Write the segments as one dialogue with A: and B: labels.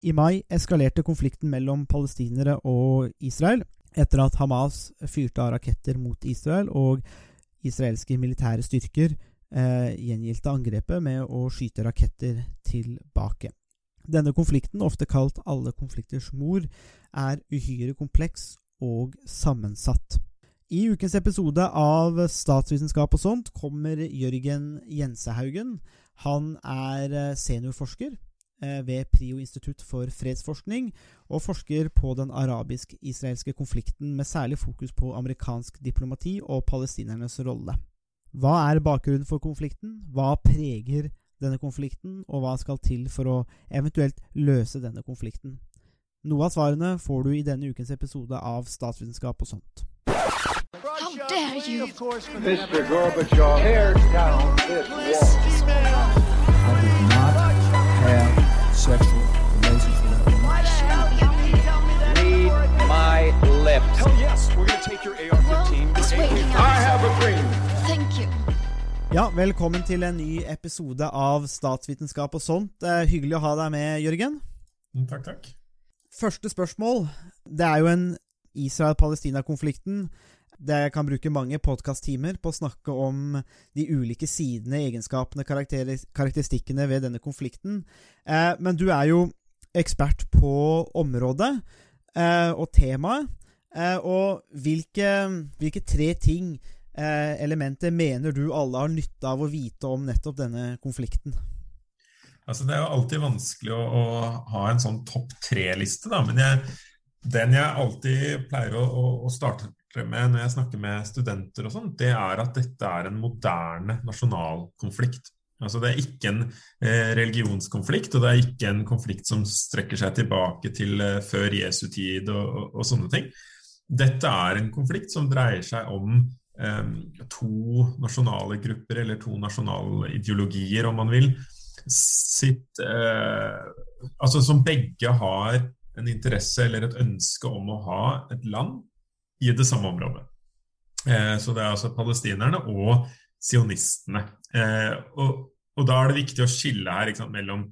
A: I mai eskalerte konflikten mellom palestinere og Israel etter at Hamas fyrte av raketter mot Israel, og israelske militære styrker eh, gjengjeldte angrepet med å skyte raketter tilbake. Denne konflikten, ofte kalt alle konflikters mor, er uhyre kompleks og sammensatt. I ukens episode av Statsvitenskap og sånt kommer Jørgen Jensehaugen. Han er eh, seniorforsker ved Prio institutt for fredsforskning, og forsker på den arabisk-israelske konflikten med særlig fokus på amerikansk diplomati og palestinernes rolle. Hva er bakgrunnen for konflikten? Hva preger denne konflikten, og hva skal til for å eventuelt løse denne konflikten? Noe av svarene får du i denne ukens episode av Statsvitenskap og sånt.
B: How dare you?
C: Mr. Gorbachev, tear down this wall. Lips.
D: Hell yes, we're gonna take your AR-15.
B: It's
C: I have a dream.
B: Thank you.
A: Ja, velkommen til en ny episode av Statsvitenskap og sånt. Det er hyggelig å ha deg med, Jørgen.
E: Takk, takk.
A: Første spørsmål. Det er jo en Israel-Palestina-konflikten. Det kan bruke mange podkast-timer på å snakke om de ulike sidene, egenskapene, karakteristikkene ved denne konflikten. Eh, men du er jo ekspert på området eh, og temaet. Eh, og hvilke, hvilke tre ting, eh, elementer, mener du alle har nytte av å vite om nettopp denne konflikten?
E: Altså, det er jo alltid vanskelig å, å ha en sånn topp tre-liste. Men jeg, den jeg alltid pleier å, å, å starte med når jeg snakker med studenter og sånt, det er at dette er en moderne nasjonal konflikt. Altså, det er ikke en eh, religionskonflikt, og det er ikke en konflikt som strekker seg tilbake til eh, før Jesu tid og, og, og sånne ting. Dette er en konflikt som dreier seg om eh, to nasjonale grupper, eller to nasjonale ideologier, om man vil, sitt eh, Altså som begge har en interesse eller et ønske om å ha et land i det samme området. Eh, så det er altså palestinerne og sionistene. Eh, og, og da er det viktig å skille her sant, mellom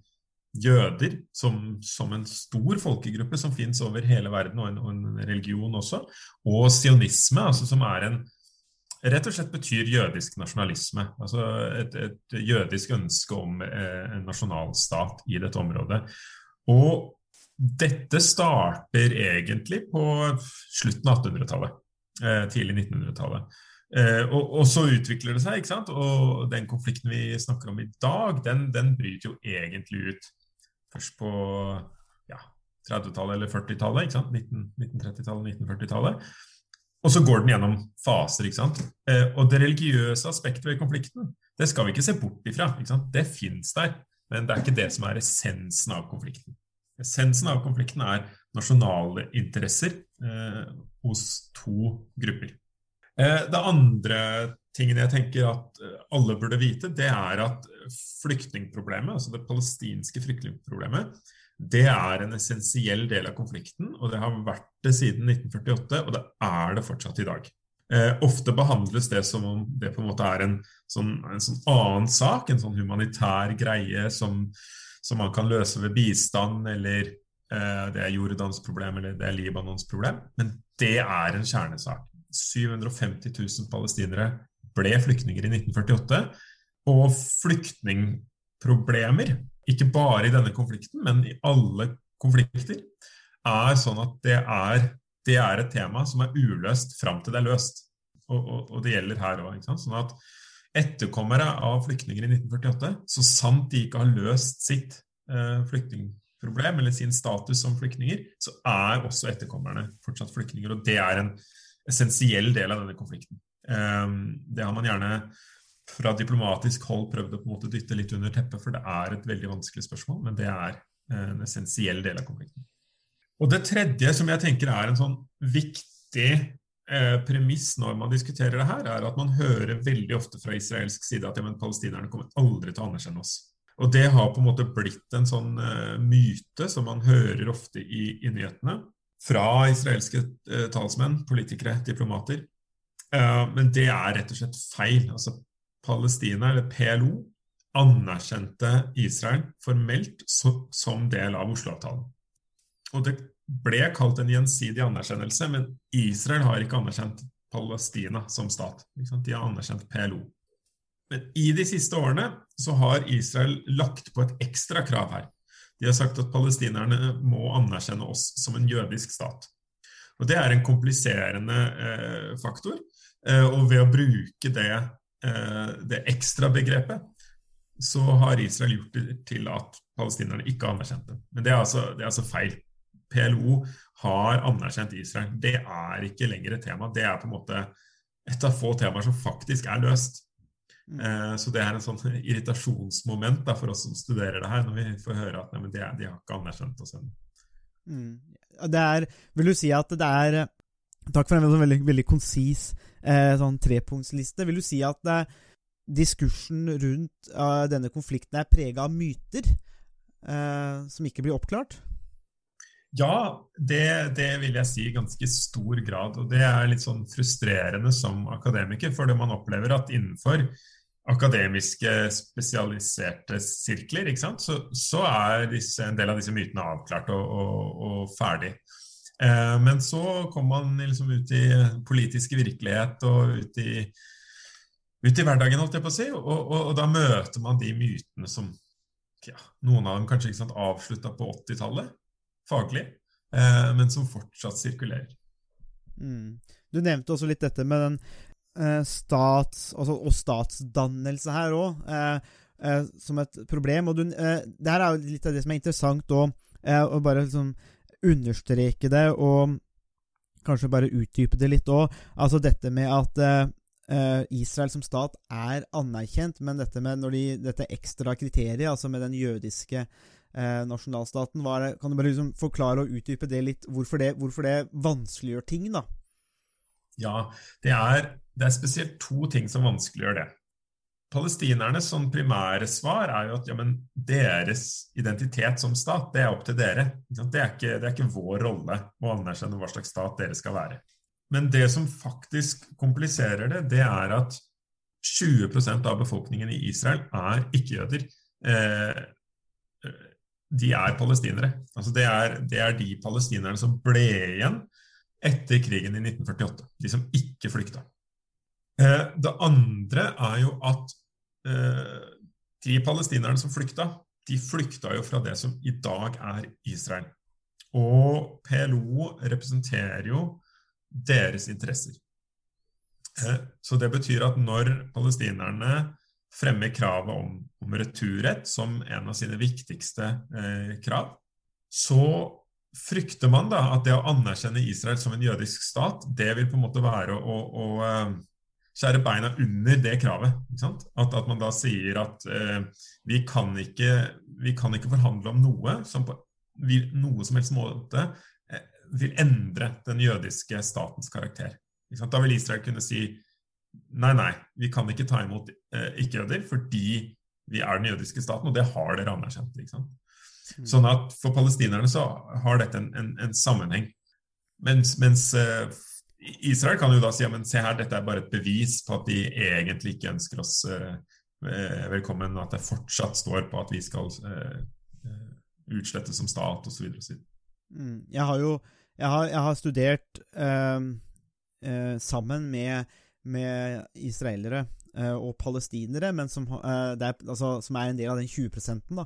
E: jøder som, som en stor folkegruppe som finnes over hele verden, og en, og en religion også, og sionisme, altså som er en rett og slett betyr jødisk nasjonalisme. Altså et, et jødisk ønske om eh, en nasjonalstat i dette området. Og dette starter egentlig på slutten av 1800-tallet. Eh, tidlig 1900-tallet. Eh, og, og, så utvikler det seg, ikke sant? og den konflikten vi snakker om i dag, den, den bryter jo egentlig ut først på ja, 30-tallet eller 40-tallet. 1930-tallet, 1940-tallet. Og så går den gjennom faser. ikke sant? Eh, og det religiøse aspektet ved konflikten det skal vi ikke se bort ifra. ikke sant? Det fins der, men det er ikke det som er essensen av konflikten. Essensen av konflikten er nasjonale interesser eh, hos to grupper. Eh, det andre tingen jeg tenker at eh, alle burde vite, det er at flyktningproblemet, altså det palestinske flyktningproblemet, det er en essensiell del av konflikten, og det har vært det siden 1948, og det er det fortsatt i dag. Eh, ofte behandles det som om det på en måte er en sånn, en sånn annen sak, en sånn humanitær greie som, som man kan løse ved bistand, eller eh, det er Jordans problem, eller det er Libanons problem. Men det er en kjernesak. 750 000 palestinere ble flyktninger i 1948, og flyktningproblemer ikke bare i denne konflikten, men i alle konflikter, er sånn at det er, det er et tema som er uløst fram til det er løst. Og, og, og det gjelder her òg. Sånn at etterkommere av flyktninger i 1948, så sant de ikke har løst sitt eh, flyktningproblem eller sin status som flyktninger, så er også etterkommerne fortsatt flyktninger. Og det er en essensiell del av denne konflikten. Eh, det har man gjerne fra diplomatisk hold prøvd å på en måte dytte litt under teppet, for det er et veldig vanskelig spørsmål, men det er en essensiell del av konflikten. Og Det tredje som jeg tenker er en sånn viktig eh, premiss når man diskuterer det her, er at man hører veldig ofte fra israelsk side at ja, men palestinerne kommer aldri til å anerkjenne oss. Og Det har på en måte blitt en sånn eh, myte som man hører ofte i, i nyhetene fra israelske eh, talsmenn, politikere, diplomater. men det er rett og slett feil. Altså Palestina, eller PLO, anerkjente Israel formelt som del av Oslo-avtalen. og det ble kalt en gjensidig anerkjennelse, men Israel har ikke anerkjent Palestina som stat. De har anerkjent PLO. Men i de siste årene så har Israel lagt på et ekstra krav her. De har sagt at palestinerne må anerkjenne oss som en jødisk stat. Og Det er en kompliserende eh, faktor. Eh, og ved å bruke det, det ekstra begrepet, så har Israel gjort det til at palestinerne ikke har anerkjent det. Men det er altså, det er altså feil. PLO har anerkjent Israel. Det er ikke lenger et tema. Det er på en måte et av få temaer som faktisk er løst. Mm. Eh, så det er en sånn irritasjonsmoment da, for oss som studerer det her, når vi får høre at nei, de, de, har ikke anerkjent oss ennå.
A: Mm. Det er, vil du si at det er Takk for en veldig, veldig konsis eh, sånn trepunktsliste. Vil du si at eh, diskursen rundt eh, denne konflikten er prega av myter eh, som ikke blir oppklart?
E: Ja, det, det, vil jeg si i ganske stor grad. Og det er litt sånn frustrerende som akademiker, fordi man opplever at innenfor akademiske, spesialiserte sirkler, så, så, er disse, en del av disse mytene avklart og, og, og ferdig. Eh, men så kom man liksom ut i politisk virkelighet og ut i, ut i hverdagen, holdt jeg på å si, og, og, og da møter man de mytene som ja, noen av dem kanskje ikke sant, avslutta på 80-tallet, faglig, eh, men som fortsatt sirkulerer.
A: Mm. Du nevnte også litt dette med den Eh, stats, altså, og statsdannelse her òg, eh, eh, som et problem. Og du, eh, det her er jo litt av det som er interessant òg, å bare liksom understreke det, og kanskje bare utdype det litt òg. Altså dette med at eh, Israel som stat er anerkjent, men dette med de, dette ekstra kriteriet, altså med den jødiske nasjonalstaten, det, kan du bare liksom forklare og utdype det litt, hvorfor det, hvorfor det vanskeliggjør ting, da?
E: Ja, det er det er spesielt to ting som vanskeliggjør det. Palestinernes sånn primære svar er jo at ja, deres identitet som stat, det er opp til dere. Det er, ikke, det er ikke vår rolle å anerkjenne hva slags stat dere skal være. Men det som faktisk kompliserer det, det er at 20% av befolkningen i Israel er ikke-jøder. Eh, de er palestinere. Altså det, er, det er de palestinerne som ble igjen etter krigen i 1948. De som ikke flykta. Eh, det andre er jo at eh, de palestinerne som flykta, de flykta jo fra det som i dag er Israel. Og PLO representerer jo deres interesser. Eh, så det betyr at når palestinerne fremmer kravet om, om returrett som en av sine viktigste eh, krav, så frykter man da at det å anerkjenne Israel som en jødisk stat, det vil på en måte være å, å, å skjære beina under det kravet. At, at, man da sier at eh, vi, kan ikke, vi, kan ikke, forhandle om noe som på vil, noe som helst måte eh, vil endre den jødiske statens karakter. Da vil Israel kunne si nei, nei, vi kan ikke ta imot eh, ikke-jøder fordi vi er den jødiske staten, og det har dere anerkjent. Mm. Sånn at for palestinerne så har dette en, en, en sammenheng. Mens, mens eh, Israel kan jo da si ja, men se her, dette er bare et bevis på at de egentlig ikke ønsker oss eh, velkommen, og at det fortsatt står på at vi skal eh, eh utslettes som stat osv.
A: Mm, jeg har jo jeg har, jeg har studert eh, eh, sammen med, med israelere og palestinere, men som, er, altså, som, er, en del av den 20 da,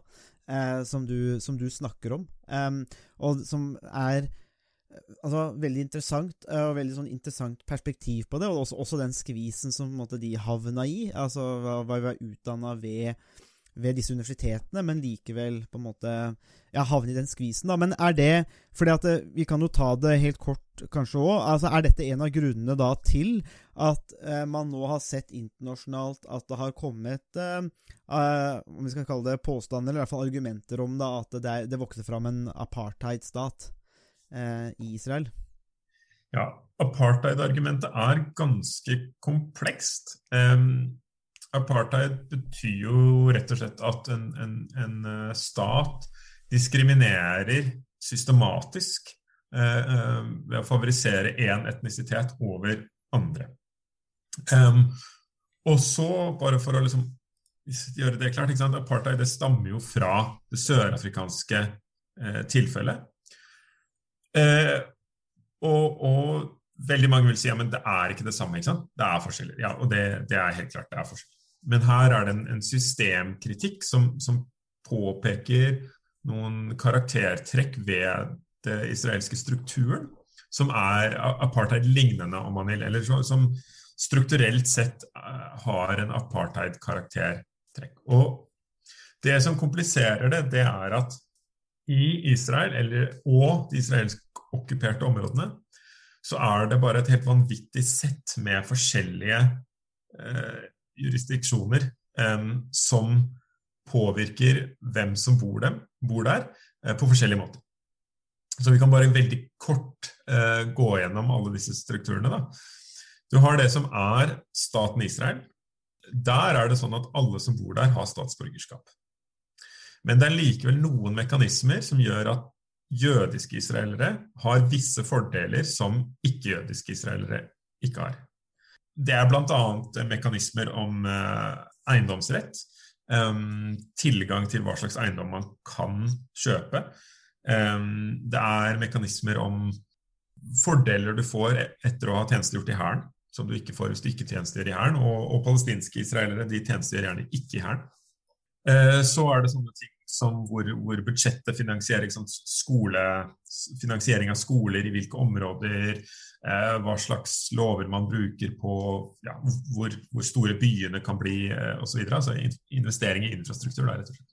A: som du, som, du, snakker om, og som er altså, veldig interessant, eh, og veldig sånn interessant perspektiv på det. Og også, også den skvisen som måte, de havna i. Altså hva, vi var utdanna ved, ved, disse universitetene, men likevel på en måte ja, havne i den skvisen. da, Men er det fordi at eh, Vi kan jo ta det helt kort kanskje òg. Altså, er dette en av grunnene da til at eh, man nå har sett internasjonalt at det har kommet eh, eh, om vi skal kalle det påstander, eller i hvert fall argumenter om da, at det, det vokser fram en apartheidstat? Eh, i Israel?
E: Ja, apartheid-argumentet er ganske komplekst. Um, apartheid betyr jo rett og slett at en, en, en eh, stat diskriminerer systematisk uh, ved å favorisere én etnisitet over andre. Um, og så, bare for å liksom gjøre det klart, apartheid det stammer jo fra det sørafrikanske uh, tilfellet. Eh, og, og veldig mange vil si ja, men det er ikke det samme. ikke sant? Det er forskjeller. Ja, og det, det er helt klart det er forskjeller. Men her er det en, en systemkritikk som, som, påpeker noen karaktertrekk ved det israelske strukturen, som er apartheid-lignende, om man vil, eller som strukturelt sett eh, har en apartheid-karaktertrekk. Og det som kompliserer det, det er at i Israel eller, og de israelsk okkuperte områdene så er det bare et helt vanvittig sett med forskjellige eh, jurisdiksjoner eh, som påvirker hvem som bor, dem, bor der, eh, på forskjellige måter. Så vi kan bare veldig kort eh, gå gjennom alle disse strukturene. Da. Du har det som er staten Israel. Der er det sånn at alle som bor der, har statsborgerskap. Men det er likevel noen mekanismer som gjør at jødiske israelere har visse fordeler som ikke-jødiske israelere ikke har. Det er bl.a. mekanismer om uh, eiendomsrett, um, tilgang til hva slags eiendom man kan kjøpe. Um, det er mekanismer om fordeler du får etter å ha tjenestegjort i Hæren, som du ikke får hvis du ikke tjenestegjør i Hæren. Og, og palestinske israelere de tjenestegjør gjerne ikke i Hæren. Uh, så er det sånne ting som hvor, hvor budsjettet finansierer liksom, skole, finansiering av skoler, i hvilke områder, eh, hva slags lover man bruker på ja, hvor, hvor, store byene kan bli eh, osv. Altså investering i infrastruktur. Der, rett og slett.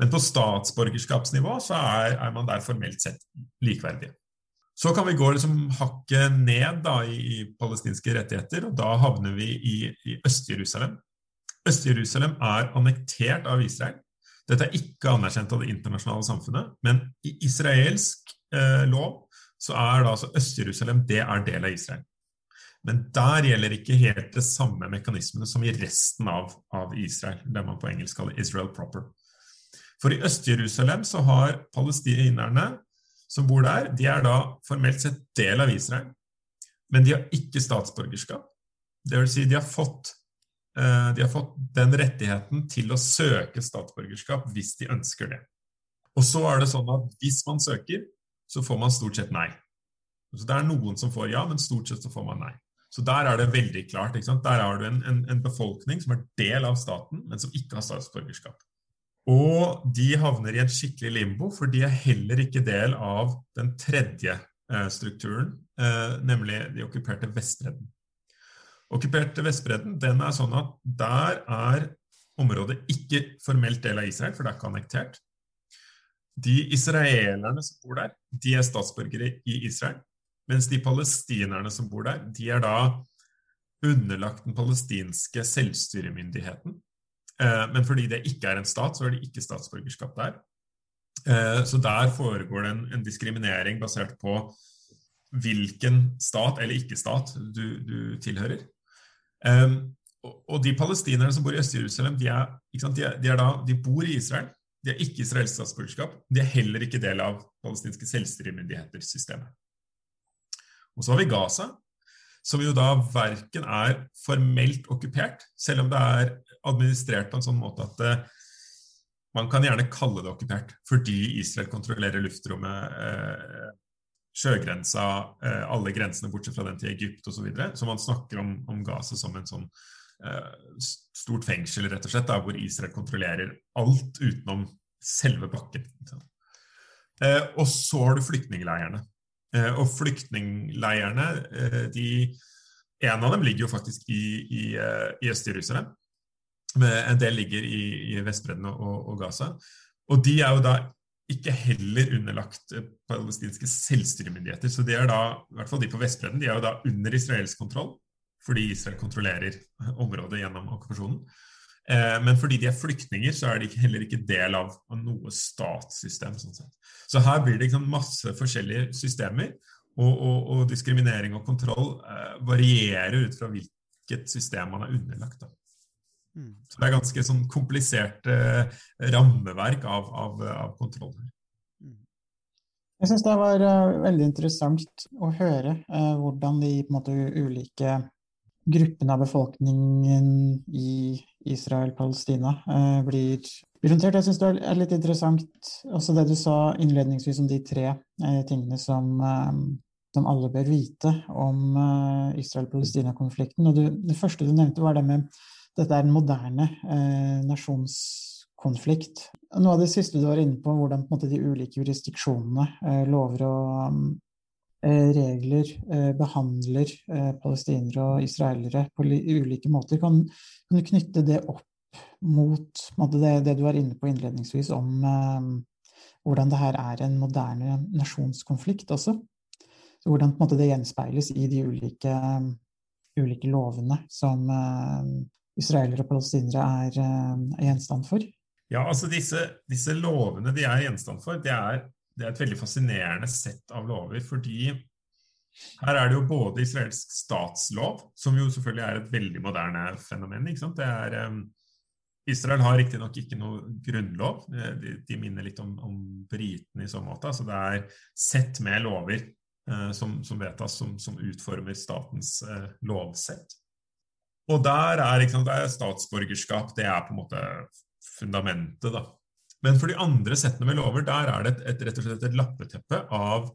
E: Men på statsborgerskapsnivå så er, er, man der formelt sett likeverdige. Så kan vi gå liksom hakket ned da, i, i, palestinske rettigheter, og da havner vi i, i Øst-Jerusalem. Øst-Jerusalem er annektert av Israel. Dette er ikke anerkjent av det internasjonale samfunnet, men i israelsk eh, lov så er da altså Øst-Jerusalem det er del av Israel. Men der gjelder ikke helt det samme mekanismene som i resten av, av Israel, det man på engelsk kaller Israel proper. For i Øst-Jerusalem så har palestinerne som bor der, de er da formelt sett del av Israel, men de har ikke statsborgerskap. Det vil si, de har fått de har fått den rettigheten til å søke statsborgerskap hvis de ønsker det. Og så er det sånn at hvis man søker, så får man stort sett nei. Så Det er noen som får ja, men stort sett så får man nei. Så der er det veldig klart. Der har du en, en, en, befolkning som er del av staten, men som ikke har statsborgerskap. Og de havner i en skikkelig limbo, for de er heller ikke del av den tredje eh, strukturen, eh, nemlig de okkuperte Vestbredden. Okkuperte Vestbredden den er sånn at der er området ikke formelt del av Israel, for det er ikke annektert. De israelerne som bor der, de er statsborgere i Israel. Mens de palestinerne som bor der, de er da underlagt den palestinske selvstyremyndigheten. Eh, men fordi det ikke er en stat, så er det ikke statsborgerskap der. Eh, så der foregår det en, diskriminering basert på hvilken stat eller ikke-stat du, du tilhører. Um, og de palestinerne som bor i Øst-Jerusalem, de, de, de, de, bor i Israel. De er ikke israelsk statsborgerskap. De er heller ikke del av palestinske selvstyremyndigheter-systemet. Og så har vi Gaza, som jo da verken er formelt okkupert, selv om det er administrert på en sånn måte at det, eh, man kan gjerne kalle det okkupert fordi Israel kontrollerer luftrommet, eh, sjøgrensa, eh, alle grensene bortsett fra den til Egypt osv. Så, videre. så man snakker om, om Gaza som en sånn eh, stort fengsel, rett og slett, da, hvor Israel kontrollerer alt utenom selve bakken. Eh, og så har du flyktningleirene. Eh, og flyktningleirene, de En av dem ligger jo faktisk i, i, i Øst-Jerusalem. En del ligger i, i Vestbredden og, og Gaza. Og de er jo da ikke heller underlagt eh, palestinske selvstyremyndigheter. Så de er da, i hvert fall de på Vestbredden, de er jo da under israelsk kontroll, fordi Israel kontrollerer området gjennom okkupasjonen. Eh, men fordi de er flyktninger, så er de heller ikke del av, noe statssystem. sånn sett. Så her blir det liksom masse forskjellige systemer, og, og, og diskriminering og kontroll eh, varierer ut fra hvilket system man er underlagt. da. Mm. Så det er ganske sånn komplisert eh, rammeverk av, av, av kontroll.
F: Mm. Jeg syns det var uh, veldig interessant å høre uh, hvordan de på en måte, ulike gruppene av befolkningen i Israel-Palestina uh, blir, blir håndtert. Jeg syns det er litt interessant også det du sa innledningsvis om de tre eh, tingene som, eh, som alle bør vite om eh, Israel-Palestina-konflikten. Og Det første du nevnte, var det med dette er en moderne eh, nasjonskonflikt. Noe av det siste du var inne på, hvordan på måte, de ulike jurisdiksjonene, eh, lover og Eh, regler eh, behandler eh, palestinere og israelere på ulike måter. Kan, kan du knytte det opp mot det, det, du var inne på innledningsvis om hvordan det her er en moderne nasjonskonflikt også? Så hvordan måte, det gjenspeiles i de ulike, ulike lovene som israelere og palestinere er, er, gjenstand for?
E: Ja, altså disse, disse lovene de er gjenstand for, det er det er et veldig fascinerende sett av lover. Fordi her er det jo både israelsk statslov, som jo selvfølgelig er et veldig moderne fenomen. ikke sant? Det er, um, Israel har riktignok ikke noe grunnlov. De, de minner litt om, om britene i så måte. altså Det er sett med lover uh, som, som, vedtas, som, som, utformer statens uh, lovsett. Og der er, sant, er statsborgerskap det er på en måte fundamentet. da. Men for de andre settene med lover, der er det et, et, rett og slett et lappeteppe av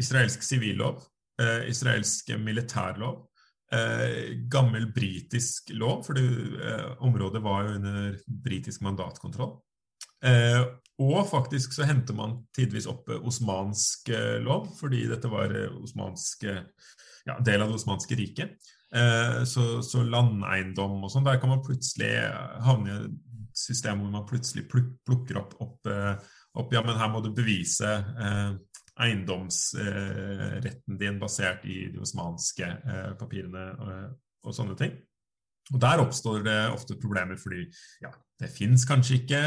E: israelsk sivillov, eh, israelsk militærlov, eh, gammel britisk lov, for eh, området var jo under britisk mandatkontroll. Eh, og faktisk så henter man tidvis opp osmansk eh, lov, fordi dette var eh, osmansk, ja, del av det osmanske riket. Så, så, landeiendom og sånn, der kan man plutselig havne system hvor man plutselig plukker opp, opp, eh, opp, Ja, men her må du bevise eh, eiendomsretten din basert i de osmanske eh, papirene og, og, sånne ting. Og Der oppstår det ofte problemer fordi ja, det fins kanskje ikke.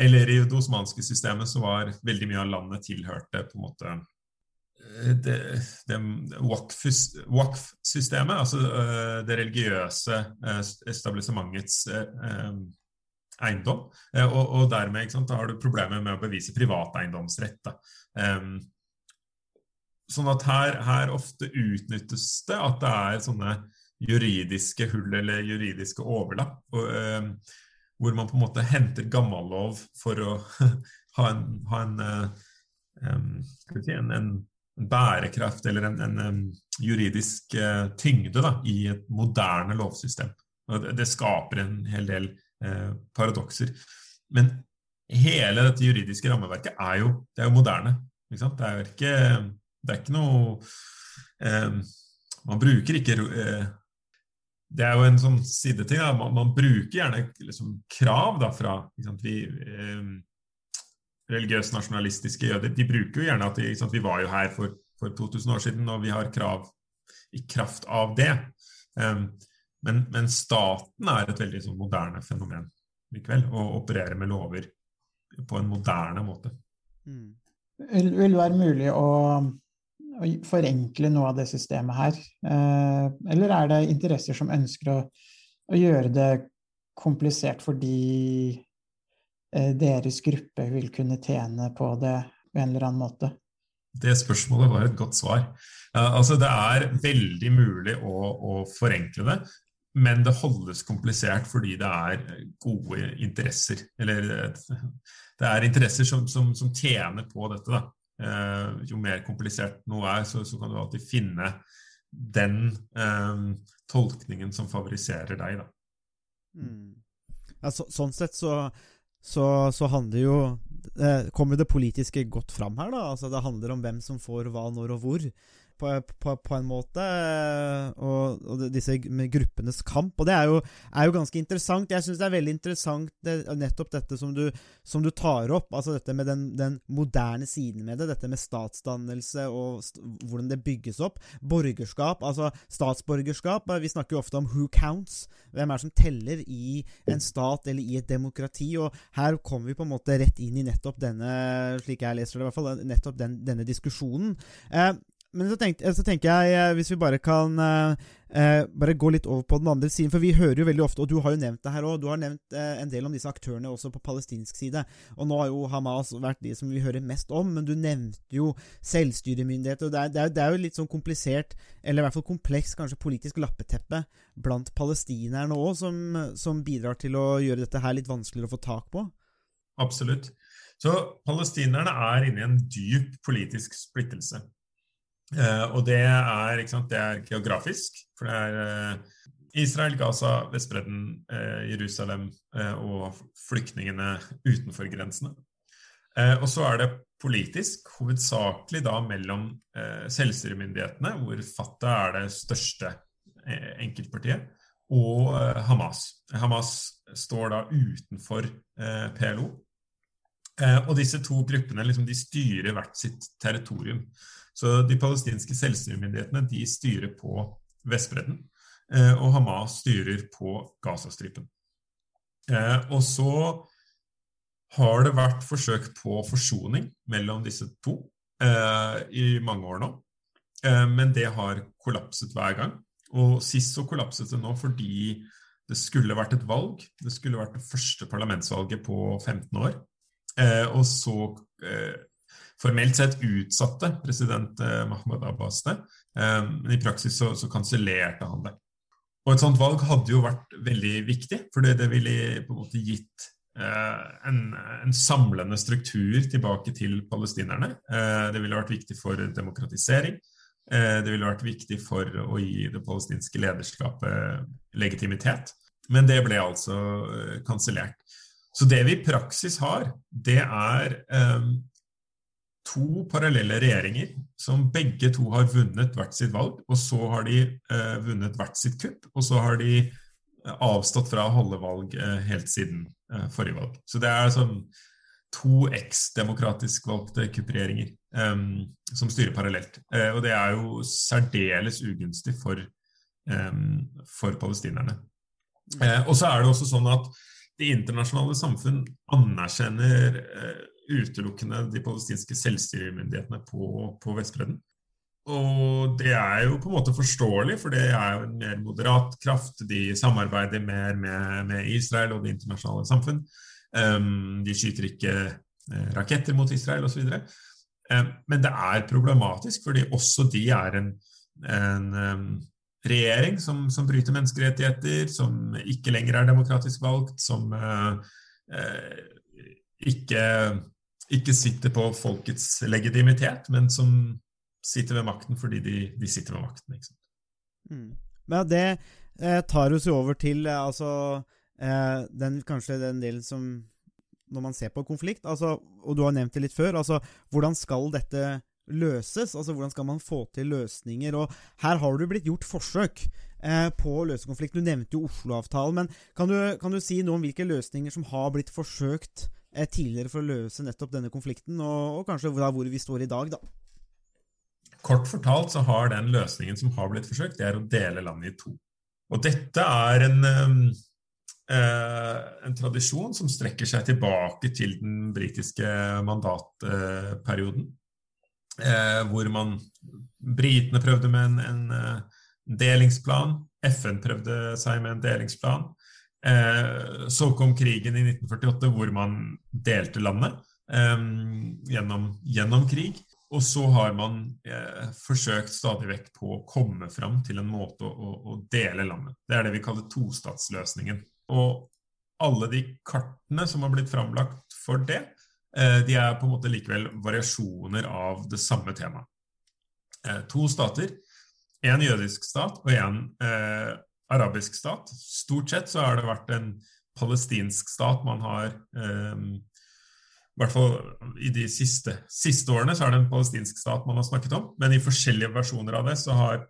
E: Eller i det osmanske systemet så var veldig mye av landet tilhørte på en måte det, det Wakf-systemet, altså det religiøse establissementets eiendom. Eh, og, og dermed sant, har du problemer med å bevise privateiendomsrett. Um, sånn at her, her, ofte utnyttes det at det er sånne juridiske hull eller juridiske overlapp. Og, hvor man på en måte henter gammellov for å ha en, ha en, um, en, en bærekraft eller en, en juridisk uh, tyngde da, i et moderne lovsystem. Og det, det skaper en hel del uh, paradokser. Men hele dette juridiske rammeverket er jo, det er jo moderne. Det er, ikke, det er ikke noe uh, Man bruker ikke eh, Det er jo en sånn sideting. Man, man, bruker gjerne liksom, krav da, fra vi, religiøse nasjonalistiske jøder. De bruker jo gjerne at de, sant, vi var jo her for, for 2000 år siden, og vi har krav i kraft av det. Um, men, men, staten er et veldig sånn, moderne fenomen likevel, og opererer med lover på en moderne måte.
F: Mm. Vil, vil, det være mulig å, å, forenkle noe av det systemet her? Eh, eller er det interesser som ønsker å, å gjøre det komplisert fordi eh, deres gruppe vil kunne tjene på det på en eller annen måte?
E: Det spørsmålet var et godt svar. Uh, altså Det er veldig mulig å, å, forenkle det, men det holdes komplisert fordi det er gode interesser. Eller det er interesser som, som, som tjener på dette. Da. Eh, jo mer komplisert noe er, så, så, kan du alltid finne den eh, tolkningen som favoriserer deg. Da.
A: Mm. Ja, så, sånn sett så, så handler jo eh, Kommer det politiske godt fram her, da? Altså, det handler om hvem som får hva, når og hvor på, på, på en måte. Og, og, disse gruppenes kamp. Og det er jo, er jo ganske interessant. Jeg syns det er veldig interessant det, nettopp dette som du, som du, tar opp. Altså dette med den, den, moderne siden med det. Dette med statsdannelse og st hvordan det bygges opp. Borgerskap, altså statsborgerskap. Vi snakker jo ofte om who counts. Hvem er det som teller i en stat eller i et demokrati? Og her kommer vi på en måte rett inn i nettopp denne, slik jeg leser det i hvert fall, nettopp den, denne diskusjonen. Eh, Men så, tenkte, så tenker jeg, eh, hvis vi bare kan eh, eh, bare gå litt over på den andre siden, for vi hører jo veldig ofte, og du har jo nevnt det her òg, du har nevnt eh, en del om disse aktørene også på palestinsk side. Og nå har jo Hamas vært de som vi hører mest om, men du nevnte jo selvstyremyndigheter. og det er, det, er, det er jo litt sånn komplisert, eller i hvert fall kompleks, kanskje politisk lappeteppe blant palestinerne òg, som, som bidrar til å gjøre dette her litt vanskeligere å få tak på?
E: Absolutt. Så palestinerne er inne i en dyp politisk splittelse. Eh, og det er, sant, det er, geografisk, for det er eh, Israel, Gaza, Vestbredden, eh, Jerusalem og flyktningene utenfor grensene. Og så er det politisk, hovedsakelig da mellom selvstyremyndighetene, hvor Fatah er det største enkeltpartiet, og Hamas. Hamas står da utenfor PLO. og disse to gruppene liksom, de styrer hvert sitt territorium. Så de palestinske selvstyremyndighetene de styrer på Vestbredden, eh, og Hamas styrer på Gazastripen. Eh, og så har det vært forsøk på forsoning mellom disse to eh, i mange år nå, men det har kollapset hver gang. Og sist så kollapset det nå fordi det skulle vært et valg. Det skulle vært det første parlamentsvalget på 15 år. og så formelt sett utsatte president eh, Mahmoud Abbas det, eh, men i praksis så, så kansellerte han det. Og Et sånt valg hadde jo vært veldig viktig, for det ville på en måte gitt eh, en, en, samlende struktur tilbake til palestinerne. det ville vært viktig for demokratisering. det ville vært viktig for å gi det palestinske lederskapet legitimitet. Men det ble altså kansellert. Så det vi i praksis har, det er to parallelle regjeringer som begge to har vunnet hvert sitt valg, og så har de eh, vunnet hvert sitt kupp, og så har de eh, avstått fra å holde valg eh, helt siden eh, forrige valg. Så det er sånn to eks-demokratisk valgte kuppregjeringer eh, som styrer parallelt. Eh, og det er jo særdeles ugunstig for, for palestinerne. og så er det også sånn at det internasjonale samfunn anerkjenner utelukkende de palestinske selvstyremyndighetene på, på Vestbredden. Og det er jo på en måte forståelig, for det er jo en mer moderat kraft. De samarbeider mer med, med Israel og det internasjonale samfunn. Um, de skyter ikke uh, raketter mot Israel osv. Um, men det er problematisk, fordi også de er en, en um, regjering som, som, bryter menneskerettigheter, som ikke lenger er demokratisk valgt, som uh, uh, ikke ikke sitter på folkets legitimitet, men som sitter ved makten fordi de, de sitter ved makten. Ikke sant?
A: Mm. Men det eh, tar oss jo over til eh, altså, eh, den, kanskje den delen som Når man ser på konflikt, altså, og du har nevnt det litt før, altså hvordan skal dette løses? Altså Hvordan skal man få til løsninger? Og Her har det blitt gjort forsøk eh, på å løse konflikt. Du nevnte jo Oslo-avtalen, men kan du, kan du, si noe om hvilke løsninger som har blitt forsøkt tidligere for å løse nettopp denne konflikten, og, og kanskje hvor vi står i dag, da.
E: Kort fortalt så har den løsningen som har blitt forsøkt, det er å dele landet i to. Og dette er en, eh, en tradisjon som strekker seg tilbake til den britiske mandatperioden. Eh, hvor man Britene prøvde med en, en delingsplan. FN prøvde seg med en delingsplan. Eh, så kom krigen i 1948, hvor man delte landet eh, gjennom, gjennom, krig. Og så har man eh, forsøkt stadig vekk på å komme fram til en måte å, å, å dele landet. Det er det vi kaller tostatsløsningen. Og alle de kartene som har blitt framlagt for det, eh, de er på en måte likevel variasjoner av det samme temaet. Eh, to stater. En jødisk stat og en eh, arabisk stat. Stort sett så har det vært en palestinsk stat man har um, I hvert fall i de siste, siste, årene så er det en palestinsk stat man har snakket om. Men i forskjellige versjoner av det så har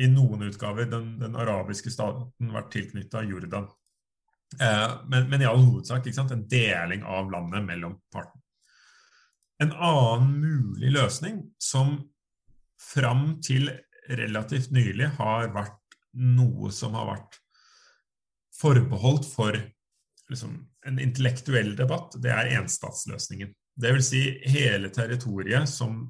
E: i noen utgaver den, den arabiske staten vært tilknytta Jordan. Eh, men, men, i all hovedsak en deling av landet mellom partene. En annen mulig løsning som fram til relativt nylig har vært noe som har vært forbeholdt for liksom, en intellektuell debatt, det er enstatsløsningen. Det vil si hele territoriet som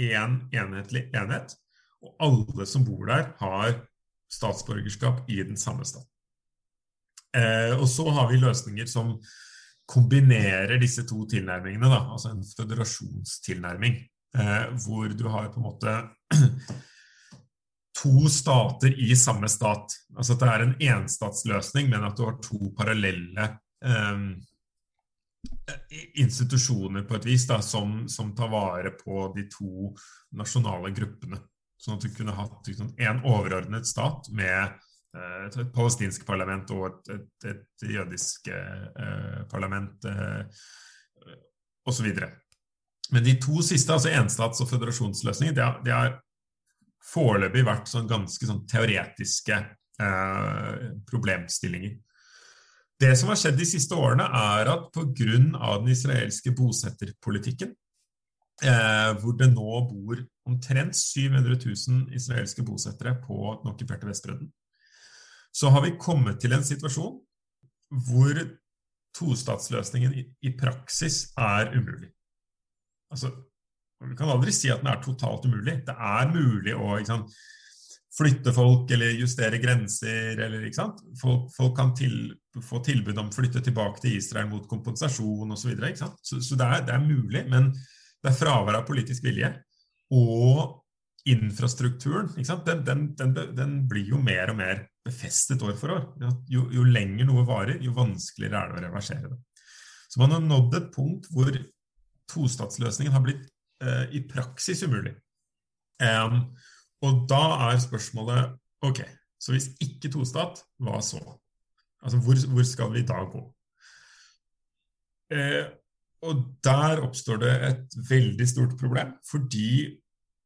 E: én enhetlig enhet, og alle som bor der, har statsborgerskap i den samme staten. Eh, og så har vi løsninger som kombinerer disse to tilnærmingene, da, altså en føderasjonstilnærming, eh, hvor du har på en måte to stater i samme stat. Altså at det er en enstatsløsning, men at du har to parallelle eh, institusjoner på et vis da, som, som, tar vare på de to nasjonale gruppene. Sånn at du kunne hatt liksom, en overordnet stat med Eh, et, palestinsk parlament og et, et, et jødisk eh, parlament eh, osv. Men de to siste, altså enstats- og føderasjonsløsninger, det er, de har foreløpig vært sånn ganske sånn teoretiske eh, problemstillinger. Det som har skjedd de siste årene, er at pga. den israelske bosetterpolitikken, eh, hvor det nå bor omtrent 700 000 israelske bosettere på den okkuperte Vestbredden, så har vi kommet til en situasjon hvor tostatsløsningen i, i praksis er umulig. Altså, Vi kan aldri si at den er totalt umulig. Det er mulig å sant, flytte folk eller justere grenser. Eller, folk, folk, kan til, få tilbud om å flytte tilbake til Israel mot kompensasjon osv. Så, så, så det, er, det er mulig, men det er fravær av politisk vilje. Og infrastrukturen den, den, den, den, blir jo mer og mer befestet år for år. Jo, jo, lenger noe varer, jo vanskeligere er det å reversere det. Så man har nådd et punkt hvor tostatsløsningen har blitt eh, i praksis umulig. Um, og da er spørsmålet ok, så hvis ikke tostat, hva så? Altså hvor, hvor skal vi da gå? Eh, og der oppstår det et veldig stort problem, fordi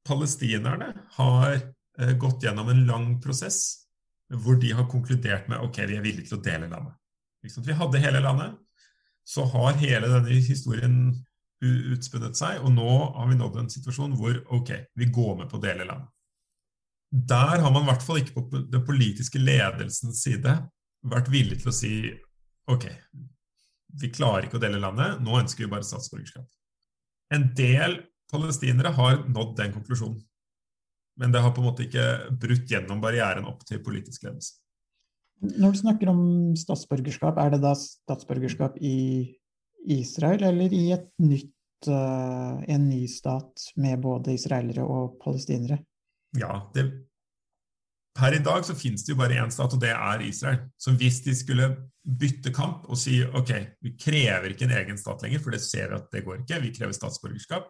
E: palestinerne har eh, gått gjennom en lang prosess hvor de har konkludert med ok, vi er villige til å dele landet. Vi hadde hele landet, så har hele denne historien utspunnet seg, og nå har vi nådd en situasjon hvor ok, vi går med på å dele land. Der har man i hvert fall ikke på den politiske ledelsens side vært villig til å si ok, vi klarer ikke å dele landet, nå ønsker vi bare statsborgerskap. En del palestinere har nådd den konklusjonen. Men det har på en måte ikke brutt gjennom barrieren opp til politisk ledelse.
F: Når du snakker om statsborgerskap, er det da statsborgerskap i Israel eller i et nytt, uh, en ny stat med både israelere og palestinere?
E: Ja, det, per i dag så finnes det jo bare én stat, og det er Israel. Så hvis de skulle bytte kamp og si ok, vi krever ikke en egen stat lenger, for det ser vi at det går ikke, vi krever statsborgerskap,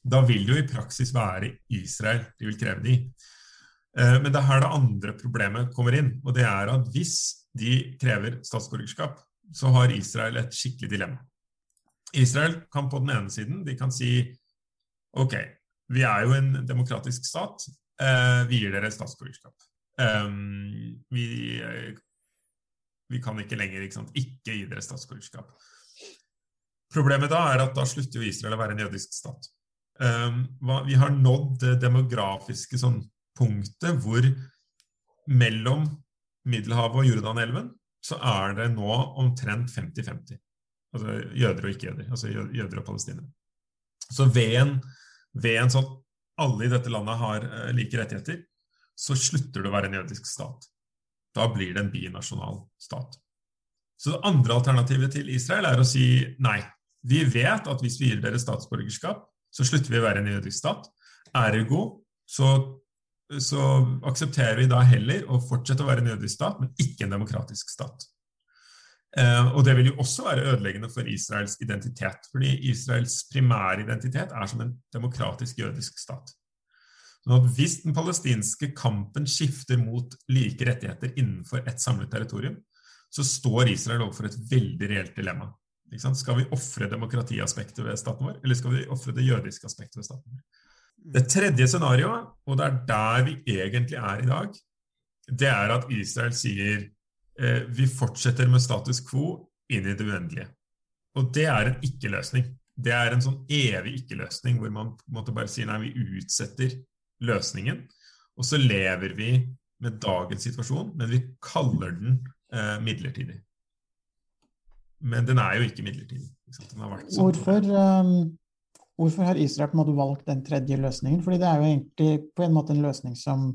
E: da vil det jo i praksis være Israel de vil kreve det i. men det er her det andre problemet kommer inn. Og det er at hvis de krever statsborgerskap, så har Israel et skikkelig dilemma. Israel kan på den ene siden de kan si ok, vi er jo en demokratisk stat, eh, vi gir dere statsborgerskap. Eh, vi, vi kan ikke lenger ikke, sant, ikke gi dere statsborgerskap. Problemet da er at da slutter jo Israel å være en jødisk stat. Um, vi har nådd det demografiske sånn, punktet hvor mellom Middelhavet og Jordanelven så er det nå omtrent 50-50. Altså jøder og ikke-jøder. Altså jøder og palestinere. Så ved en, ved en sånn alle i dette landet har uh, like rettigheter, så slutter det å være en jødisk stat. Da blir det en binasjonal stat. Så det andre alternativet til Israel er å si nei. Vi vet at hvis vi gir dere statsborgerskap, så slutter vi å være en jødisk stat. Ergo så, så, aksepterer vi da heller å fortsette å være en jødisk stat, men ikke en demokratisk stat. Eh, og det vil jo også være ødeleggende for Israels identitet, fordi Israels primære identitet er som en demokratisk jødisk stat. Sånn Hvis den palestinske kampen skifter mot like rettigheter innenfor et samlet territorium, så står Israel overfor et veldig reelt dilemma. Skal vi ofre demokratiaspektet ved staten vår, eller skal vi ofre det jødiske aspektet ved staten vår? Det tredje scenarioet, og det er der vi egentlig er i dag, det er at Israel sier eh, vi fortsetter med status quo inn i det uendelige. Og det er en ikke-løsning. Det er en sånn evig ikke-løsning hvor man måte bare sier nei, vi utsetter løsningen, og så lever vi med dagens situasjon, men vi kaller den eh, midlertidig. Men den er jo ikke midlertidig. Ikke
F: sånn. hvorfor, um, hvorfor har Israel på en måte valgt den tredje løsningen? Fordi det er jo egentlig på en måte en løsning som,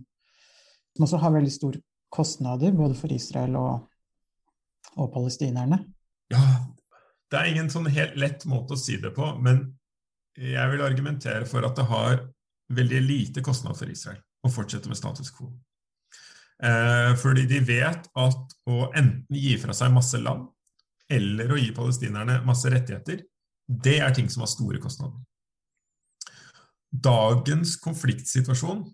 F: som også har veldig store kostnader, både for Israel og, og palestinerne.
E: Ja, det er ingen sånn helt lett måte å si det på, men jeg vil argumentere for at det har veldig lite kostnad for Israel å fortsette med status quo. Eh, fordi de vet at å enten gi fra seg masse land, eller å gi palestinerne masse rettigheter, det er ting som har store kostnader. Dagens konfliktsituasjon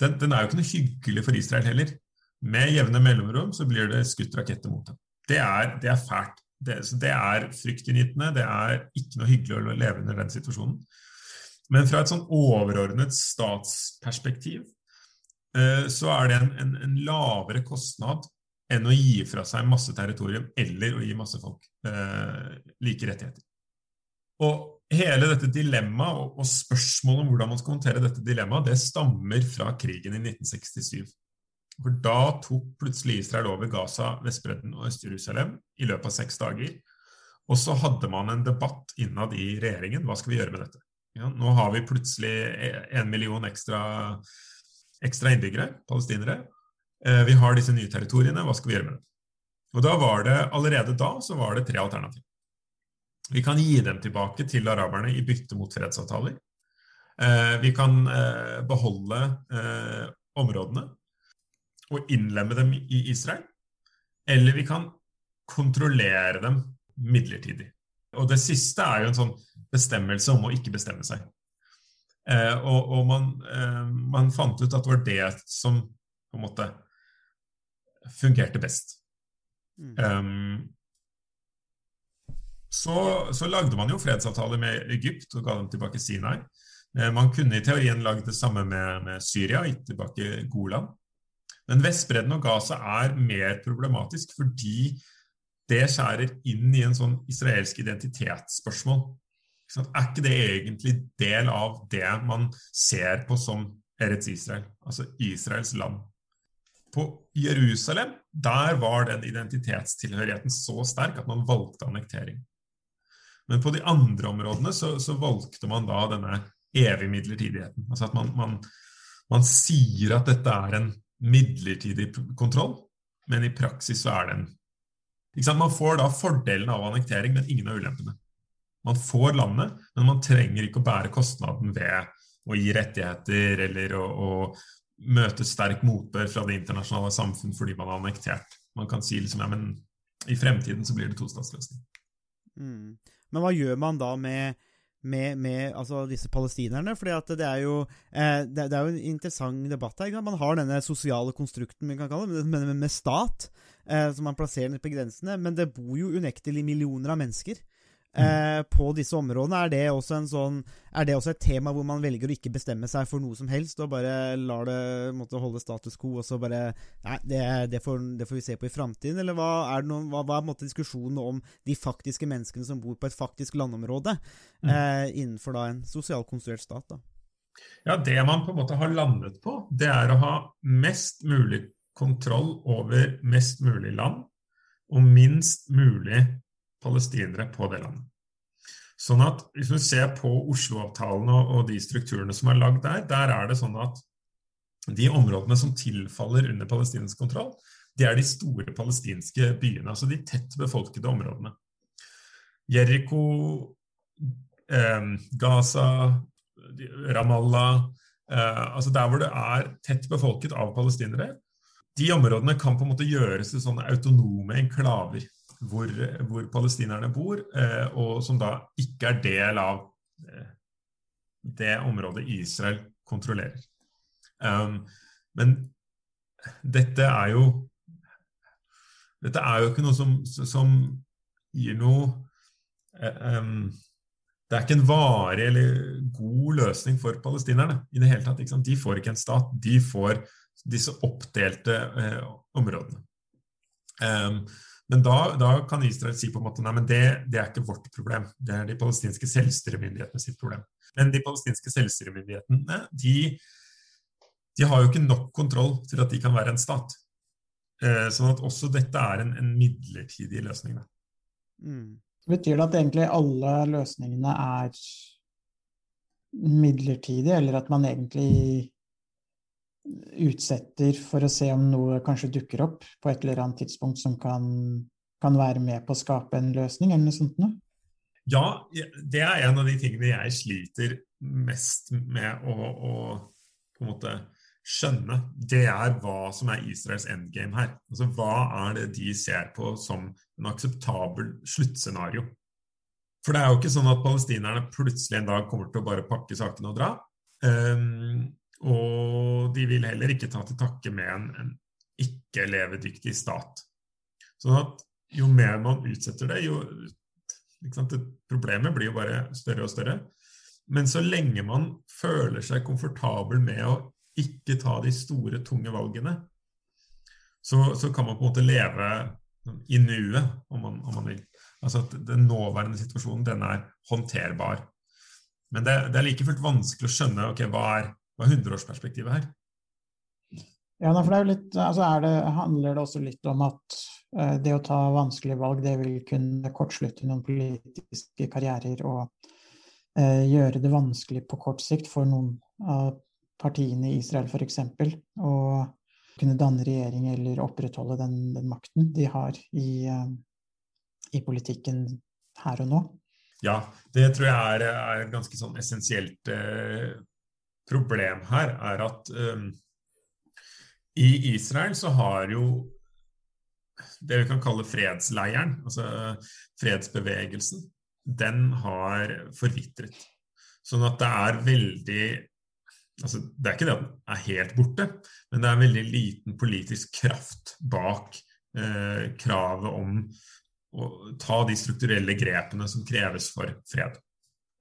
E: den, den er jo ikke noe hyggelig for Israel heller. Med jevne mellomrom så blir det skutt raketter mot dem. Det er, det er fælt. Det, det, er fryktinngytende. Det er ikke noe hyggelig å leve under den situasjonen. Men fra et sånn overordnet statsperspektiv eh, så er det en, en, en, lavere kostnad enn å gi fra seg masse territorium eller å gi masse folk eh, like rettigheter. Og hele dette dilemmaet og, og spørsmålet om hvordan man skal håndtere dette dilemmaet, det stammer fra krigen i 1967. For da tok plutselig Israel over Gaza, Vestbredden og Øst-Jerusalem i løpet av seks dager. Og så hadde man en debatt innad i regjeringen. Hva skal vi gjøre med dette? Ja, nå har vi plutselig en million ekstra, ekstra innbyggere, palestinere. Eh, vi har disse nye territoriene. Hva skal vi gjøre med det? Og da var det, Allerede da så var det tre alternativer. Vi kan gi dem tilbake til araberne i bytte mot fredsavtaler. Eh, vi kan eh, beholde områdene og innlemme dem i Israel, eller vi kan kontrollere dem midlertidig. Og det siste er jo en sånn bestemmelse om å ikke bestemme seg. Eh, og, og man, eh, man, fant ut at det var det som på en måte fungerte best. Mm. Um, så, så, lagde man jo fredsavtaler med Egypt og ga dem tilbake Sinai. Eh, man kunne i teorien lagd det samme med, med Syria, gitt tilbake Golan. Men Vestbredden og Gaza er mer problematisk fordi det skjærer inn i en sånn israelsk identitetsspørsmål. Er ikke det egentlig del av det man ser på som Eretz Israel, altså Israels land? På Jerusalem der var den identitetstilhørigheten så sterk at man valgte annektering. Men på de andre områdene så, så valgte man da denne evige midlertidigheten. Altså at man, man, man sier at dette er en midlertidig kontroll, men i praksis så er det en Man får da fordelen av annektering, men ingen av ulempene. Man får landet, men man trenger ikke å bære kostnaden ved å gi rettigheter eller å, å møte sterk motbør fra det internasjonale samfunn fordi man har annektert. Man kan si liksom ja, men i fremtiden så blir det tostatsløsning.
A: Mm. Men hva gjør man da med med, med altså disse palestinerne. For det er, jo, eh, det, det, er jo en interessant debatt her. Man har denne sosiale konstrukten kan kalle det, med, med, med stat, eh, som man plasserer ned på grensene. Men det bor jo unektelig millioner av mennesker eh, på disse områdene. Er det, også en sånn, er det også et tema hvor man velger å ikke bestemme seg for noe som helst, og bare lar det måtte holde status quo, og så bare Nei, det, det, får, det får, vi se på i framtiden. Eller hva er, noen, hva, hva er måte, diskusjonen om de faktiske menneskene som bor på et faktisk landområde, mm. eh, innenfor da en sosialkonstruert stat? da?
E: Ja, Det man på en måte har landet på, det er å ha mest mulig kontroll over mest mulig land og minst mulig palestinere på det landet. Sånn at Hvis du ser på Oslo-avtalen og, og, de strukturene som er lagd der, der er det sånn at de områdene som tilfaller under palestinsk kontroll, det er de store palestinske byene, altså de tett befolkede områdene. Jeriko, eh, Gaza, Ramallah eh, altså Der hvor det er tett befolket av palestinere, de områdene kan på en måte gjøres til sånne autonome enklaver hvor, hvor palestinerne bor, eh, og som da ikke er del av eh, det området Israel kontrollerer. Um, men dette er jo Dette er jo ikke noe som, som gir noe um, Det er ikke en varig eller god løsning for palestinerne i det hele tatt. De får ikke en stat, de får disse oppdelte eh, områdene. Um, men da, da, kan Israel si på en måte nei, men det, det, er ikke vårt problem, det er de palestinske selvstyremyndighetene sitt problem. Men de palestinske selvstyremyndighetene de, de, har jo ikke nok kontroll til at de kan være en stat. Eh, sånn at også dette er en, en midlertidig løsning.
F: Mm. Betyr det at egentlig alle løsningene er midlertidige, eller at man egentlig utsetter for å se om noe kanskje dukker opp på et eller annet tidspunkt som kan, kan være med på å skape en løsning, eller noe sånt noe?
E: Ja, det er en av de tingene jeg sliter mest med å, å på en måte skjønne. Det er hva som er Israels endgame her. Altså Hva er det de ser på som en akseptabel sluttscenario? For det er jo ikke sånn at palestinerne plutselig en dag kommer til å bare pakke sakene og dra. Um, og de vil heller ikke ta til takke med en, en ikke-levedyktig stat. Sånn at jo mer man utsetter det, jo det, Problemet blir jo bare større og større. Men så lenge man føler seg komfortabel med å ikke ta de store, tunge valgene, så, så kan man på en måte leve i nuet, om man, om man vil. Altså at Den nåværende situasjonen den er håndterbar. Men det, det er like fullt vanskelig å skjønne ok, hva er hva er hundreårsperspektivet her?
F: Ja, for det er jo litt, altså det, handler det også litt om at uh, det å ta vanskelige valg, det vil kunne kortslutte noen politiske karrierer og uh, gjøre det vanskelig på kort sikt for noen av partiene i Israel f.eks. å kunne danne regjering eller opprettholde den, den makten de har i, uh, i, politikken her og nå.
E: Ja, det tror jeg er, er ganske sånn essensielt problem her er at um, i Israel så har jo det vi kan kalle fredsleiren, altså fredsbevegelsen, den har forvitret. Sånn at det er veldig altså Det er ikke det at den er helt borte, men det er veldig liten politisk kraft bak eh, kravet om å ta de strukturelle grepene som kreves for fred.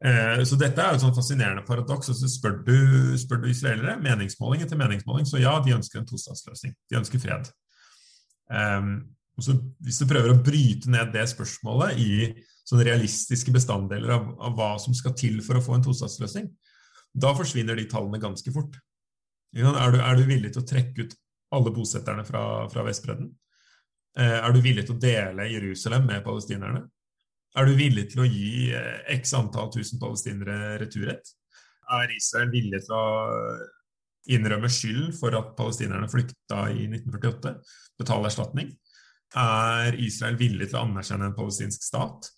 E: Eh, så dette er jo et sånn fascinerende paradoks. Altså, spør du, spør du israelere, meningsmåling etter meningsmåling, så ja, de ønsker en tostatsløsning. De ønsker fred. Um, så Hvis du prøver å bryte ned det spørsmålet i sånne realistiske bestanddeler av, av hva som skal til for å få en tostatsløsning, da forsvinner de tallene ganske fort. Er du, er du villig til å trekke ut alle bosetterne fra, fra Vestbredden? Eh, er du villig til å dele Jerusalem med palestinerne? Er du villig til å gi eh, x antall tusen palestinere returrett? Er Israel villig til å innrømme skyld for at palestinerne flykta i 1948? Betale erstatning? Er Israel villig til å anerkjenne en palestinsk stat?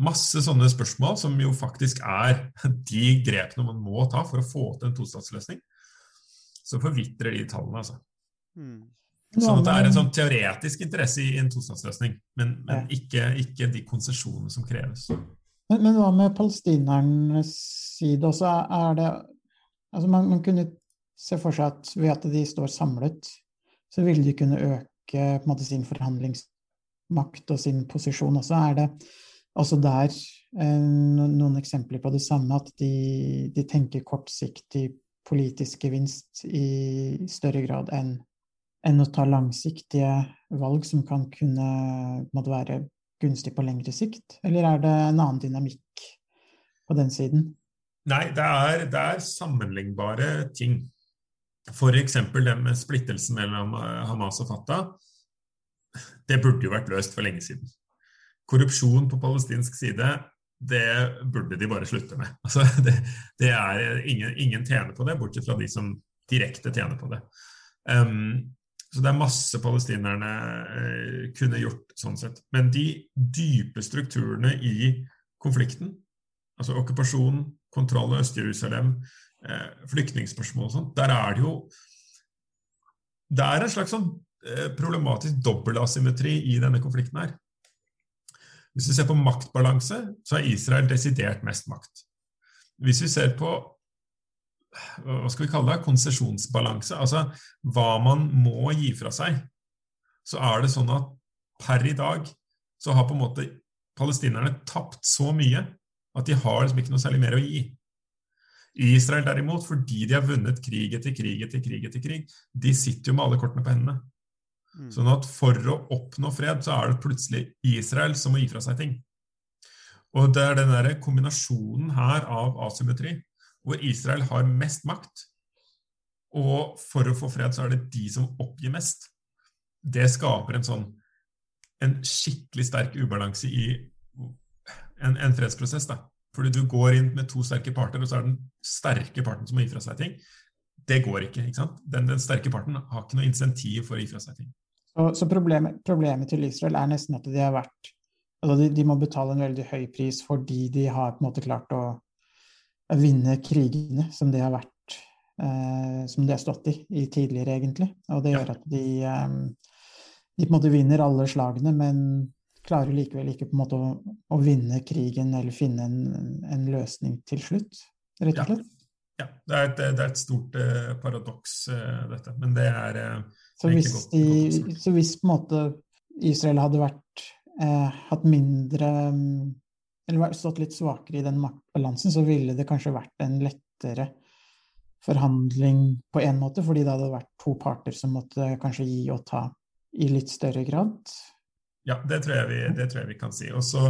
E: Masse sånne spørsmål som jo faktisk er de grepene man må ta for å få til en tostatsløsning. Så forvitrer de tallene, altså. Mm. Sånn at det er en sånn teoretisk interesse i en tostatsløsning, men, men ikke, ikke, de konsesjonene som kreves.
F: Men, men, hva med palestinernes side også? Er det altså man, man, kunne se for seg at ved at de står samlet, så ville de kunne øke måte, sin forhandlingsmakt og sin posisjon også. Er det også der eh, noen eksempler på det samme, at de, de tenker kortsiktig politisk gevinst i større grad enn enn å ta langsiktige valg som kan kunne måtte være gunstig på lengre sikt? Eller er det en annen dynamikk på den siden?
E: Nei, det er, det er sammenlignbare ting. F.eks. det med splittelsen mellom eh, Hamas og Fatah. Det burde jo vært løst for lenge siden. Korrupsjon på palestinsk side, det burde de bare slutte med. Altså, det, det er ingen, ingen, tjener på det, bortsett fra de som direkte tjener på det. Um, så det er masse palestinerne eh, kunne gjort sånn sett. Men de dype strukturene i konflikten, altså okkupasjon, kontroll av Øst-Jerusalem, eh, flyktningspørsmål og sånt, der er det jo Det er en slags sånn eh, problematisk dobbeltasymmetri i denne konflikten her. Hvis vi ser på maktbalanse, så har Israel desidert mest makt. Hvis vi ser på hva skal vi kalle det, konsesjonsbalanse, altså hva man må gi fra seg, så er det sånn at per i dag så har på en måte palestinerne tapt så mye at de har liksom ikke noe særlig mer å gi. Israel derimot, fordi de har vunnet krig etter krig etter krig, etter krig, de sitter jo med alle kortene på hendene. Mm. Sånn at for å oppnå fred, så er det plutselig Israel som må gi fra seg ting. Og det er den der kombinasjonen her av asymmetri hvor Israel har mest makt. Og for å få fred så er det de som oppgir mest. Det skaper en sånn en skikkelig sterk ubalanse i en, en fredsprosess. da. Fordi du går inn med to sterke parter, og så er den sterke parten som må gi fra seg ting. Det går ikke. ikke sant? Den, den sterke parten har ikke noe insentiv for å gi fra seg ting.
F: Så, så problemet, problemet til Israel er nesten at de har vært altså de, de må betale en veldig høy pris fordi de har på en måte klart å vinne krigene som de har vært eh, som de har stått i, i tidligere, egentlig. Og det gjør at de, eh, de på en måte vinner alle slagene, men klarer likevel ikke på en måte å, å vinne krigen eller finne en, en løsning til slutt, rett
E: Ja.
F: og slett.
E: Ja, det er et, det er et stort eh, paradoks, eh, dette. Men det er eh,
F: Så hvis,
E: godt-
F: de,
E: godt
F: så hvis på en måte Israel hadde vært eh, hatt mindre mm, Eller stått litt svakere i den maktbalansen, så ville det kanskje vært en lettere forhandling på en måte, fordi det hadde vært to parter som måtte kanskje gi og ta i litt større grad.
E: Ja, det tror jeg vi, tror jeg vi kan si. Og så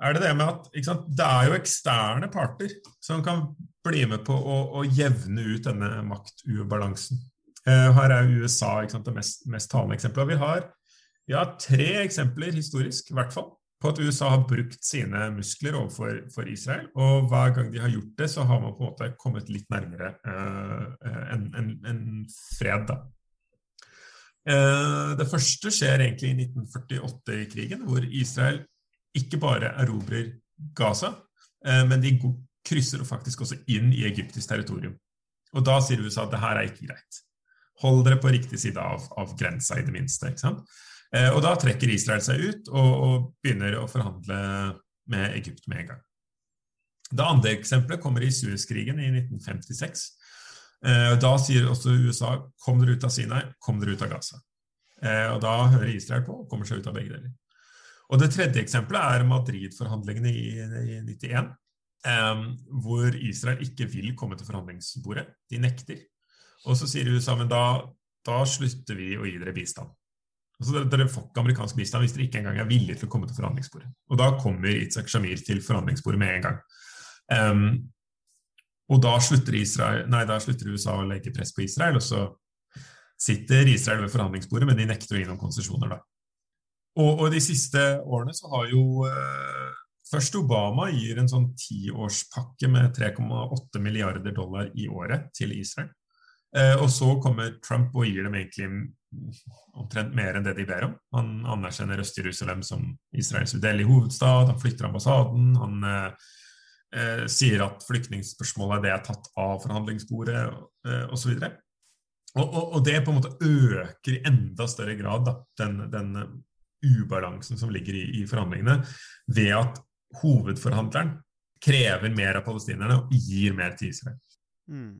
E: er det det med at sant, det er jo eksterne parter som kan bli med på å, å jevne ut denne maktubalansen. Eh, her er USA ikke sant, det mest, mest talende eksempelet. Vi har, vi tre eksempler historisk, i hvert fall, på at USA har brukt sine muskler overfor for Israel. Og hver gang de har gjort det, så har man på en måte kommet litt nærmere eh, en, en, en fred. da. Eh, Det første skjer egentlig i 1948-krigen, hvor Israel ikke bare erobrer Gaza, eh, men de krysser faktisk også inn i egyptisk territorium. Og da sier USA at det her er ikke greit. Hold dere på riktig side av, av grensa, i det minste. ikke sant? Eh, Og da trekker Israel seg ut og, og begynner å forhandle med Egypt med en gang. Det andre eksempelet kommer i Suezkrigen i 1956. Eh, Da sier også USA kom dere ut av Sinai, kom dere ut av Gaza. Eh, Og da hører Israel på og kommer seg ut av begge deler. Og Det tredje eksempelet er Madrid-forhandlingene i, i 91, eh, hvor Israel ikke vil komme til forhandlingsbordet. De nekter. Og så sier USA men da, da slutter vi å gi dere bistand. Altså dere, dere får ikke amerikansk bistand hvis dere ikke engang er villige til å komme til forhandlingsbordet. Og da kommer Itzak Shamir til forhandlingsbordet med en gang. Um, og da slutter, Israel, nei, da slutter USA å legge press på Israel, og så sitter Israel ved forhandlingsbordet, men de nekter å gi noen konsesjoner, da. Og, og de siste årene så har jo eh, Først Obama gir en sånn tiårspakke med 3,8 milliarder dollar i året til Israel. Eh, og så kommer Trump og gir dem egentlig omtrent mer enn det de ber om. Han anerkjenner Øst-Jerusalem som Israels udelelige hovedstad, han flytter ambassaden, han eh, eh, sier at flyktningspørsmålet det er tatt av forhandlingsbordet, eh, osv. Og, og, og det på en måte øker i enda større grad da, den, den ubalansen som ligger i, i forhandlingene, ved at hovedforhandleren krever mer av palestinerne og gir mer til Israel.
A: Mm.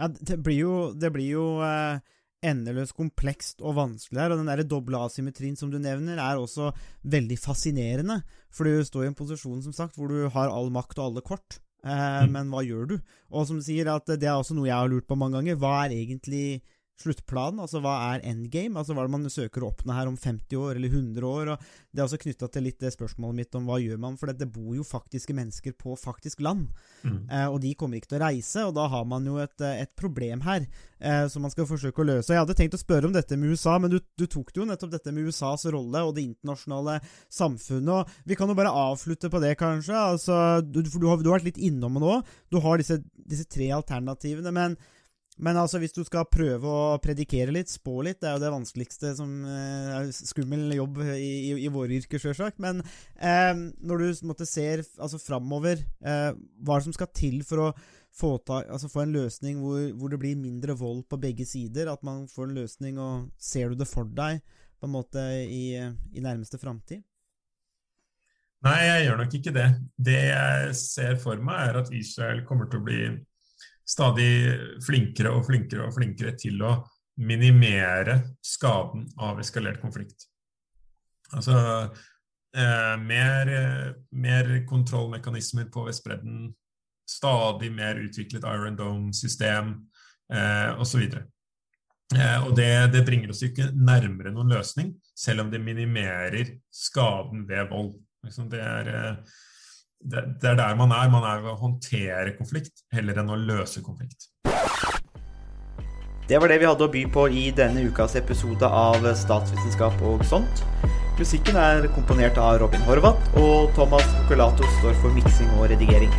A: Ja, det blir jo, det blir jo eh, endeløst komplekst og vanskelig her, og den der doble asymmetrien som du nevner, er også veldig fascinerende. For du står i en posisjon, som sagt, hvor du har all makt og alle kort. Eh,
E: Mm.
A: Men hva gjør du? Og som du sier, at det er også noe jeg har lurt på mange ganger. Hva er egentlig sluttplanen? Altså hva er endgame? Altså hva er det man søker å oppnå her om 50 år eller 100 år? Og det er også knytta til litt det spørsmålet mitt om hva gjør man, for det bor jo faktiske mennesker på faktisk land.
E: Mm.
A: Eh, og de kommer ikke til å reise, og da har man jo et, eh, et problem her eh, som man skal forsøke å løse. Jeg hadde tenkt å spørre om dette med USA, men du, du tok jo nettopp dette med USAs rolle og det internasjonale samfunnet. og Vi kan jo bare avslutte på det, kanskje. altså, du, for du har, du har vært litt innom det nå. Du har disse, disse tre alternativene. men men altså, hvis du skal prøve å predikere litt, spå litt, det er jo det vanskeligste som eh, er skummel jobb i, i, i våre yrker, sjølsagt. Men eh, når du måtte, ser altså, framover, eh, hva som skal til for å få, ta, altså, få en løsning hvor, hvor det blir mindre vold på begge sider? At man får en løsning, og ser du det for deg på en måte i, i nærmeste framtid?
E: Nei, jeg gjør nok ikke det. Det jeg ser for meg, er at Israel kommer til å bli stadig flinkere og flinkere og flinkere til å minimere skaden av eskalert konflikt. Altså eh, mer, mer kontrollmekanismer på Vestbredden, stadig mer utviklet Iron Dome-system eh, osv. Eh, og det, det bringer oss ikke nærmere noen løsning, selv om det minimerer skaden ved vold. Det, er, eh, det, er der man er. Man er ved å håndtere konflikt heller enn å løse konflikt.
A: Det var det vi hadde å by på i denne ukas episode av Statsvitenskap og sånt. Musikken er komponert av Robin Horvath, og Thomas Colato står for miksing og redigering.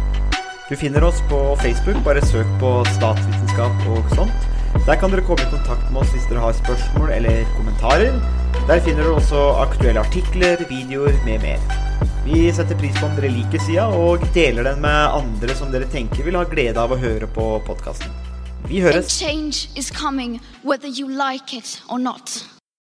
A: Du finner oss på Facebook, bare søk på statsvitenskap og sånt. Der kan dere komme i kontakt med oss hvis dere har spørsmål eller kommentarer. Der finner du også aktuelle artikler, videoer med mer. Vi setter pris på om dere liker sida, og deler den med andre som dere tenker vil ha glede av å høre på podkasten. Vi høres!